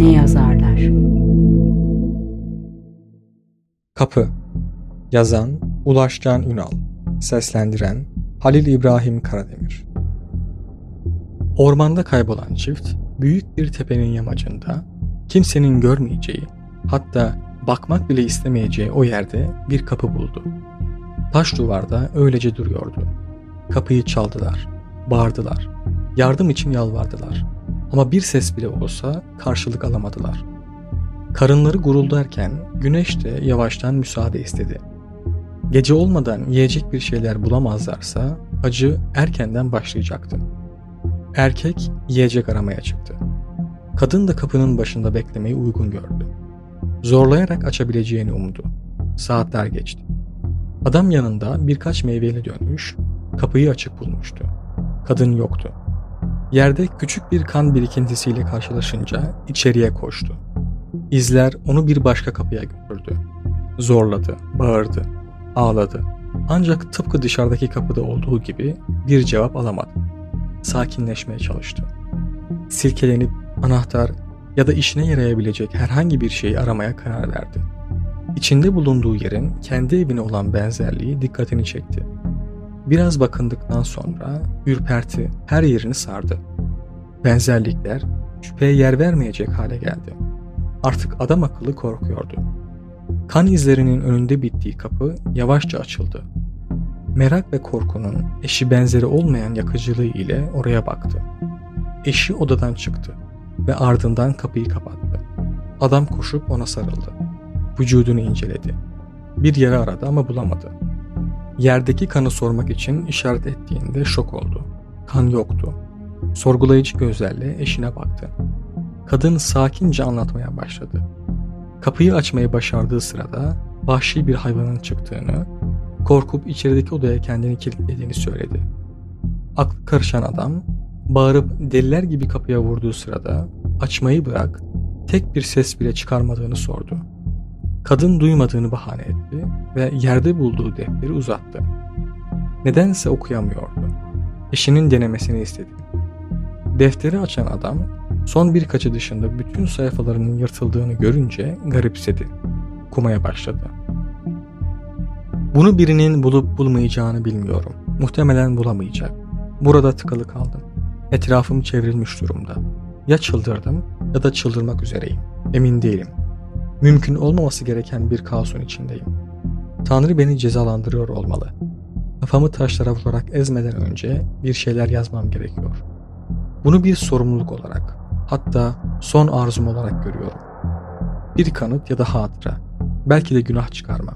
ne yazarlar? Kapı Yazan Ulaşcan Ünal Seslendiren Halil İbrahim Karademir Ormanda kaybolan çift büyük bir tepenin yamacında kimsenin görmeyeceği hatta bakmak bile istemeyeceği o yerde bir kapı buldu. Taş duvarda öylece duruyordu. Kapıyı çaldılar, bağırdılar, yardım için yalvardılar. Ama bir ses bile olsa karşılık alamadılar. Karınları guruldarken güneş de yavaştan müsaade istedi. Gece olmadan yiyecek bir şeyler bulamazlarsa acı erkenden başlayacaktı. Erkek yiyecek aramaya çıktı. Kadın da kapının başında beklemeyi uygun gördü. Zorlayarak açabileceğini umdu. Saatler geçti. Adam yanında birkaç meyveli dönmüş, kapıyı açık bulmuştu. Kadın yoktu. Yerde küçük bir kan birikintisiyle karşılaşınca içeriye koştu. İzler onu bir başka kapıya götürdü. Zorladı, bağırdı, ağladı. Ancak tıpkı dışarıdaki kapıda olduğu gibi bir cevap alamadı. Sakinleşmeye çalıştı. Silkelenip anahtar ya da işine yarayabilecek herhangi bir şeyi aramaya karar verdi. İçinde bulunduğu yerin kendi evine olan benzerliği dikkatini çekti. Biraz bakındıktan sonra ürperti her yerini sardı. Benzerlikler şüpheye yer vermeyecek hale geldi. Artık adam akıllı korkuyordu. Kan izlerinin önünde bittiği kapı yavaşça açıldı. Merak ve korkunun eşi benzeri olmayan yakıcılığı ile oraya baktı. Eşi odadan çıktı ve ardından kapıyı kapattı. Adam koşup ona sarıldı. Vücudunu inceledi. Bir yere aradı ama bulamadı. Yerdeki kanı sormak için işaret ettiğinde şok oldu. Kan yoktu. Sorgulayıcı gözlerle eşine baktı. Kadın sakince anlatmaya başladı. Kapıyı açmayı başardığı sırada vahşi bir hayvanın çıktığını, korkup içerideki odaya kendini kilitlediğini söyledi. Aklı karışan adam bağırıp deliler gibi kapıya vurduğu sırada açmayı bırak tek bir ses bile çıkarmadığını sordu. Kadın duymadığını bahane etti ve yerde bulduğu defteri uzattı. Nedense okuyamıyordu. Eşinin denemesini istedi. Defteri açan adam son birkaçı dışında bütün sayfalarının yırtıldığını görünce garipsedi. Kumaya başladı. Bunu birinin bulup bulmayacağını bilmiyorum. Muhtemelen bulamayacak. Burada tıkalı kaldım. Etrafım çevrilmiş durumda. Ya çıldırdım ya da çıldırmak üzereyim. Emin değilim. Mümkün olmaması gereken bir kaosun içindeyim. Tanrı beni cezalandırıyor olmalı. Kafamı taşlara vurarak ezmeden önce bir şeyler yazmam gerekiyor. Bunu bir sorumluluk olarak, hatta son arzum olarak görüyorum. Bir kanıt ya da hatıra, belki de günah çıkarma.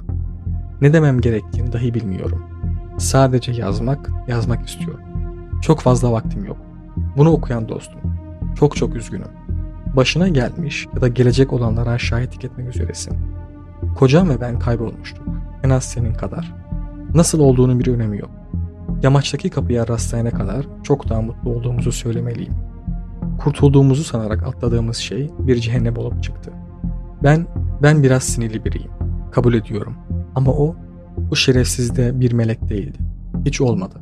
Ne demem gerektiğini dahi bilmiyorum. Sadece yazmak, yazmak istiyorum. Çok fazla vaktim yok. Bunu okuyan dostum. Çok çok üzgünüm. Başına gelmiş ya da gelecek olanlara şahitlik etmek üzeresin. Kocam ve ben kaybolmuştuk. En az senin kadar. Nasıl olduğunun bir önemi yok. Yamaçtaki kapıya rastlayana kadar çok daha mutlu olduğumuzu söylemeliyim. Kurtulduğumuzu sanarak atladığımız şey bir cehennem olup çıktı. Ben, ben biraz sinirli biriyim. Kabul ediyorum. Ama o, bu şerefsiz de bir melek değildi. Hiç olmadı.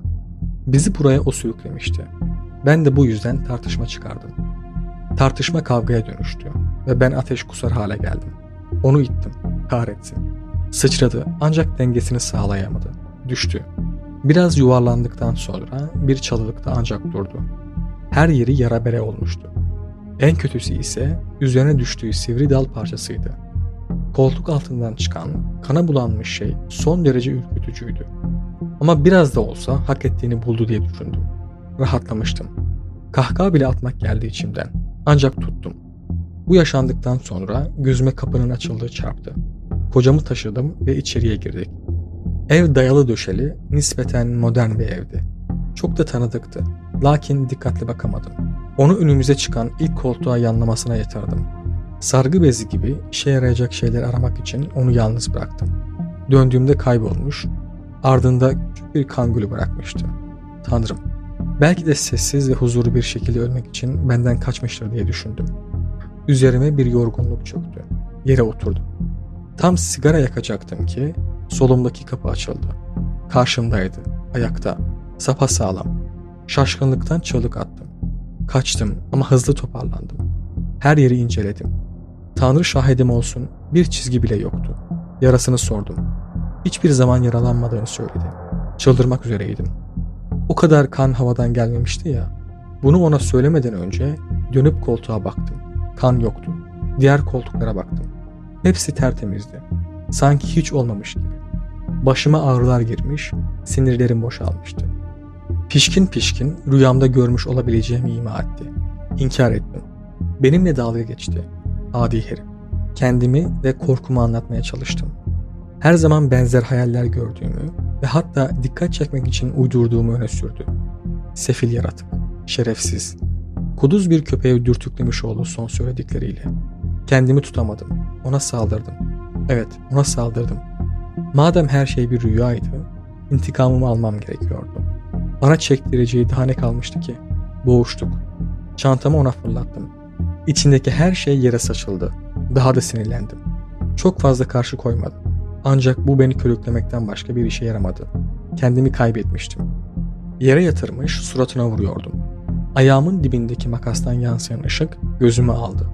Bizi buraya o sürüklemişti. Ben de bu yüzden tartışma çıkardım. Tartışma kavgaya dönüştü ve ben ateş kusar hale geldim. Onu ittim, kahretsin. Sıçradı ancak dengesini sağlayamadı. Düştü. Biraz yuvarlandıktan sonra bir çalılıkta ancak durdu. Her yeri yara bere olmuştu. En kötüsü ise üzerine düştüğü sivri dal parçasıydı. Koltuk altından çıkan, kana bulanmış şey son derece ürkütücüydü. Ama biraz da olsa hak ettiğini buldu diye düşündüm. Rahatlamıştım. Kahkaha bile atmak geldi içimden. Ancak tuttum. Bu yaşandıktan sonra gözüme kapının açıldığı çarptı. Kocamı taşıdım ve içeriye girdik. Ev dayalı döşeli, nispeten modern bir evdi. Çok da tanıdıktı. Lakin dikkatli bakamadım. Onu önümüze çıkan ilk koltuğa yanlamasına yatırdım. Sargı bezi gibi işe yarayacak şeyler aramak için onu yalnız bıraktım. Döndüğümde kaybolmuş, ardında küçük bir kangülü bırakmıştı. Tanrım, belki de sessiz ve huzurlu bir şekilde ölmek için benden kaçmıştır diye düşündüm. Üzerime bir yorgunluk çöktü. Yere oturdum. Tam sigara yakacaktım ki solumdaki kapı açıldı. Karşımdaydı, ayakta, sapasağlam. Şaşkınlıktan çığlık attım. Kaçtım ama hızlı toparlandım. Her yeri inceledim. Tanrı şahidim olsun bir çizgi bile yoktu. Yarasını sordum. Hiçbir zaman yaralanmadığını söyledi. Çıldırmak üzereydim. O kadar kan havadan gelmemişti ya. Bunu ona söylemeden önce dönüp koltuğa baktım. Kan yoktu. Diğer koltuklara baktım. Hepsi tertemizdi. Sanki hiç olmamış gibi. Başıma ağrılar girmiş, sinirlerim boşalmıştı. Pişkin pişkin rüyamda görmüş olabileceğimi ima etti. İnkar ettim. Benimle dalga geçti. Adi herif. Kendimi ve korkumu anlatmaya çalıştım. Her zaman benzer hayaller gördüğümü ve hatta dikkat çekmek için uydurduğumu öne sürdü. Sefil yaratık, şerefsiz. Kuduz bir köpeğe dürtüklemiş oldu son söyledikleriyle. Kendimi tutamadım. Ona saldırdım. Evet, ona saldırdım. Madem her şey bir rüyaydı, intikamımı almam gerekiyordu. Bana çektireceği daha ne kalmıştı ki? Boğuştuk. Çantamı ona fırlattım. İçindeki her şey yere saçıldı. Daha da sinirlendim. Çok fazla karşı koymadım. Ancak bu beni körüklemekten başka bir işe yaramadı. Kendimi kaybetmiştim. Yere yatırmış suratına vuruyordum. Ayağımın dibindeki makastan yansıyan ışık gözümü aldı.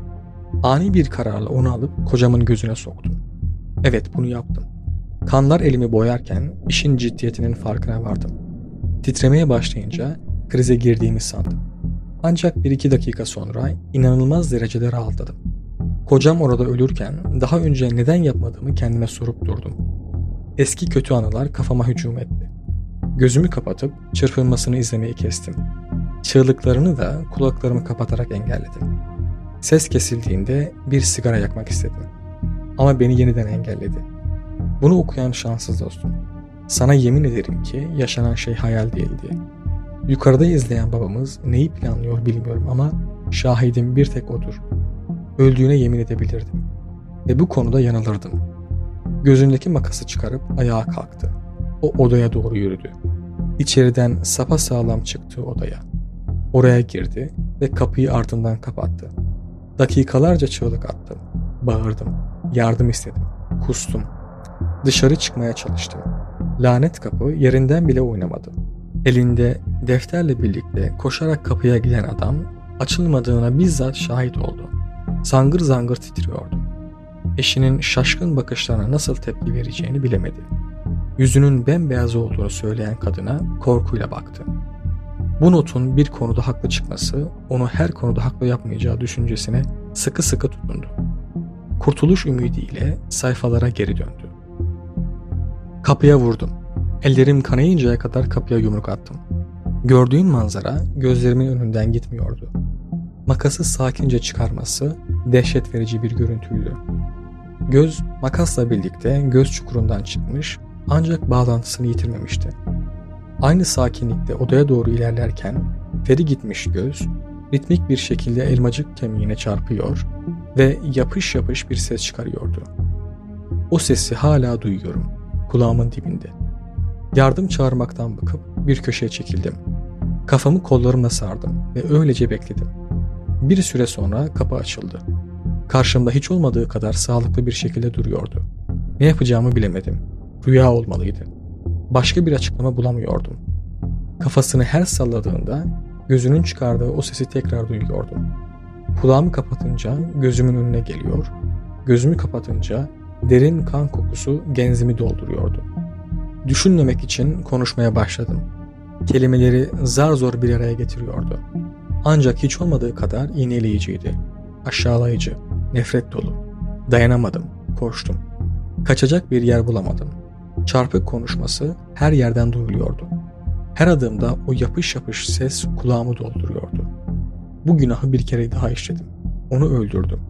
Ani bir kararla onu alıp kocamın gözüne soktum. Evet bunu yaptım. Kanlar elimi boyarken işin ciddiyetinin farkına vardım. Titremeye başlayınca krize girdiğimi sandım. Ancak bir iki dakika sonra inanılmaz derecede rahatladım. Kocam orada ölürken daha önce neden yapmadığımı kendime sorup durdum. Eski kötü anılar kafama hücum etti. Gözümü kapatıp çırpınmasını izlemeyi kestim. Çığlıklarını da kulaklarımı kapatarak engelledim. Ses kesildiğinde bir sigara yakmak istedim. Ama beni yeniden engelledi. Bunu okuyan şanssız dostum. Sana yemin ederim ki yaşanan şey hayal değildi. Yukarıda izleyen babamız neyi planlıyor bilmiyorum ama şahidim bir tek odur. Öldüğüne yemin edebilirdim. Ve bu konuda yanılırdım. Gözündeki makası çıkarıp ayağa kalktı. O odaya doğru yürüdü. İçeriden sapa sağlam çıktı odaya. Oraya girdi ve kapıyı ardından kapattı. Dakikalarca çığlık attım. Bağırdım. Yardım istedim. Kustum. Dışarı çıkmaya çalıştım. Lanet kapı yerinden bile oynamadı. Elinde defterle birlikte koşarak kapıya giden adam açılmadığına bizzat şahit oldu. Zangır zangır titriyordu. Eşinin şaşkın bakışlarına nasıl tepki vereceğini bilemedi. Yüzünün bembeyaz olduğunu söyleyen kadına korkuyla baktı. Bu notun bir konuda haklı çıkması onu her konuda haklı yapmayacağı düşüncesine sıkı sıkı tutundu. Kurtuluş ümidiyle sayfalara geri döndü. Kapıya vurdum. Ellerim kanayıncaya kadar kapıya yumruk attım. Gördüğüm manzara gözlerimin önünden gitmiyordu. Makası sakince çıkarması dehşet verici bir görüntüydü. Göz makasla birlikte göz çukurundan çıkmış ancak bağlantısını yitirmemişti. Aynı sakinlikte odaya doğru ilerlerken feri gitmiş göz ritmik bir şekilde elmacık kemiğine çarpıyor ve yapış yapış bir ses çıkarıyordu. O sesi hala duyuyorum kulağımın dibinde. Yardım çağırmaktan bakıp bir köşeye çekildim. Kafamı kollarımla sardım ve öylece bekledim. Bir süre sonra kapı açıldı. Karşımda hiç olmadığı kadar sağlıklı bir şekilde duruyordu. Ne yapacağımı bilemedim. Rüya olmalıydı. Başka bir açıklama bulamıyordum. Kafasını her salladığında gözünün çıkardığı o sesi tekrar duyuyordum. Kulağımı kapatınca gözümün önüne geliyor, gözümü kapatınca derin kan kokusu genzimi dolduruyordu. Düşünmemek için konuşmaya başladım. Kelimeleri zar zor bir araya getiriyordu. Ancak hiç olmadığı kadar iğneleyiciydi. Aşağılayıcı, nefret dolu. Dayanamadım, koştum. Kaçacak bir yer bulamadım. Çarpık konuşması her yerden duyuluyordu. Her adımda o yapış yapış ses kulağımı dolduruyordu. Bu günahı bir kere daha işledim. Onu öldürdüm.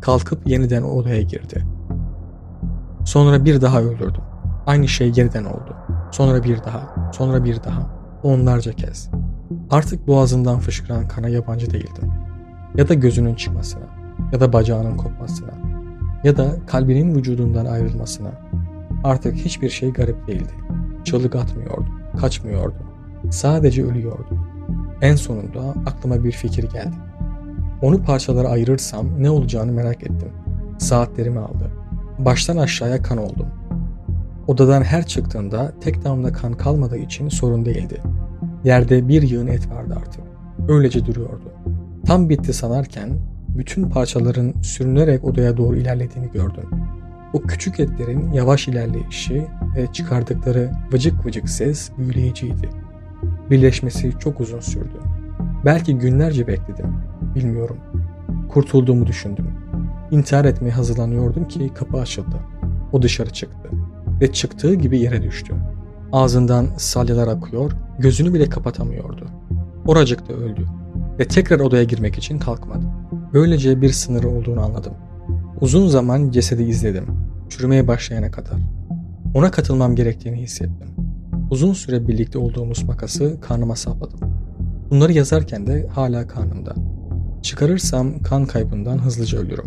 Kalkıp yeniden odaya girdi. Sonra bir daha öldürdüm. Aynı şey yeniden oldu. Sonra bir daha, sonra bir daha, onlarca kez. Artık boğazından fışkıran kana yabancı değildim. Ya da gözünün çıkmasına, ya da bacağının kopmasına, ya da kalbinin vücudundan ayrılmasına. Artık hiçbir şey garip değildi. Çığlık atmıyordu, kaçmıyordu. Sadece ölüyordu. En sonunda aklıma bir fikir geldi. Onu parçalara ayırırsam ne olacağını merak ettim. Saatlerimi aldı. Baştan aşağıya kan oldum. Odadan her çıktığında tek damla kan kalmadığı için sorun değildi. Yerde bir yığın et vardı artık. Öylece duruyordu. Tam bitti sanarken bütün parçaların sürünerek odaya doğru ilerlediğini gördüm. O küçük etlerin yavaş ilerleyişi ve çıkardıkları vıcık vıcık ses büyüleyiciydi. Birleşmesi çok uzun sürdü. Belki günlerce bekledim. Bilmiyorum. Kurtulduğumu düşündüm. İntihar etmeye hazırlanıyordum ki kapı açıldı. O dışarı çıktı ve çıktığı gibi yere düştü. Ağzından salyalar akıyor, gözünü bile kapatamıyordu. Oracıkta öldü ve tekrar odaya girmek için kalkmadı. Böylece bir sınırı olduğunu anladım. Uzun zaman cesedi izledim, çürümeye başlayana kadar. Ona katılmam gerektiğini hissettim. Uzun süre birlikte olduğumuz makası karnıma sapladım. Bunları yazarken de hala karnımda. Çıkarırsam kan kaybından hızlıca ölürüm.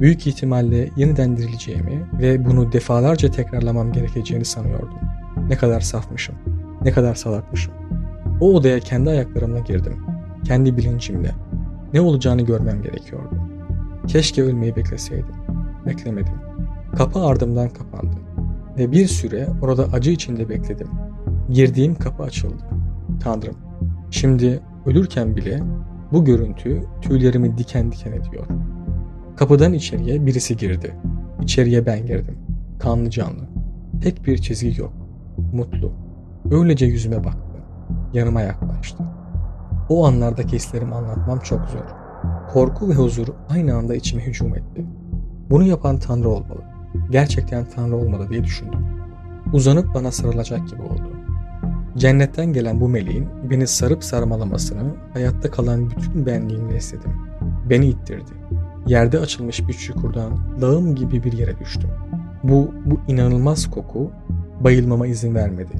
Büyük ihtimalle yeniden dirileceğimi ve bunu defalarca tekrarlamam gerekeceğini sanıyordum. Ne kadar safmışım, ne kadar salakmışım. O odaya kendi ayaklarımla girdim. Kendi bilincimle. Ne olacağını görmem gerekiyordu. Keşke ölmeyi bekleseydim. Beklemedim. Kapı ardımdan kapandı. Ve bir süre orada acı içinde bekledim. Girdiğim kapı açıldı. Tanrım, şimdi ölürken bile bu görüntü tüylerimi diken diken ediyor. Kapıdan içeriye birisi girdi. İçeriye ben girdim. Kanlı canlı. Tek bir çizgi yok. Mutlu. Öylece yüzüme baktı. Yanıma yaklaştı. O anlardaki hislerimi anlatmam çok zor. Korku ve huzur aynı anda içime hücum etti. Bunu yapan Tanrı olmalı. Gerçekten Tanrı olmalı diye düşündüm. Uzanıp bana sarılacak gibi oldu. Cennetten gelen bu meleğin beni sarıp sarmalamasını hayatta kalan bütün benliğimle istedim. Beni ittirdi. Yerde açılmış bir çukurdan lağım gibi bir yere düştüm. Bu, bu inanılmaz koku bayılmama izin vermedi.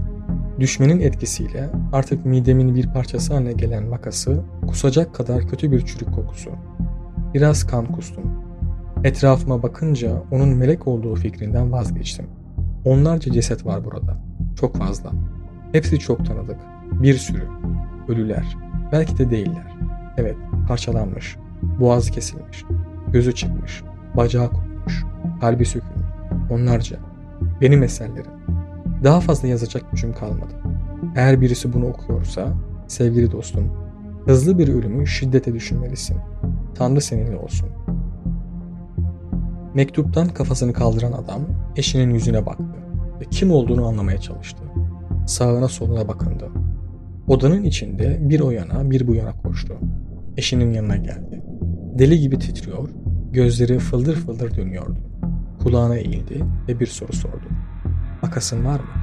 Düşmenin etkisiyle artık midemin bir parçası haline gelen makası kusacak kadar kötü bir çürük kokusu. Biraz kan kustum. Etrafıma bakınca onun melek olduğu fikrinden vazgeçtim. Onlarca ceset var burada. Çok fazla. Hepsi çok tanıdık. Bir sürü. Ölüler. Belki de değiller. Evet, parçalanmış. Boğazı kesilmiş. Gözü çıkmış. Bacağı kopmuş. Kalbi sökülmüş. Onlarca. Benim eserlerim. Daha fazla yazacak gücüm kalmadı. Eğer birisi bunu okuyorsa, sevgili dostum, hızlı bir ölümü şiddete düşünmelisin. Tanrı seninle olsun. Mektuptan kafasını kaldıran adam eşinin yüzüne baktı ve kim olduğunu anlamaya çalıştı. Sağına soluna bakındı. Odanın içinde bir o yana bir bu yana koştu. Eşinin yanına geldi. Deli gibi titriyor, gözleri fıldır fıldır dönüyordu. Kulağına eğildi ve bir soru sordu. Makasın var mı?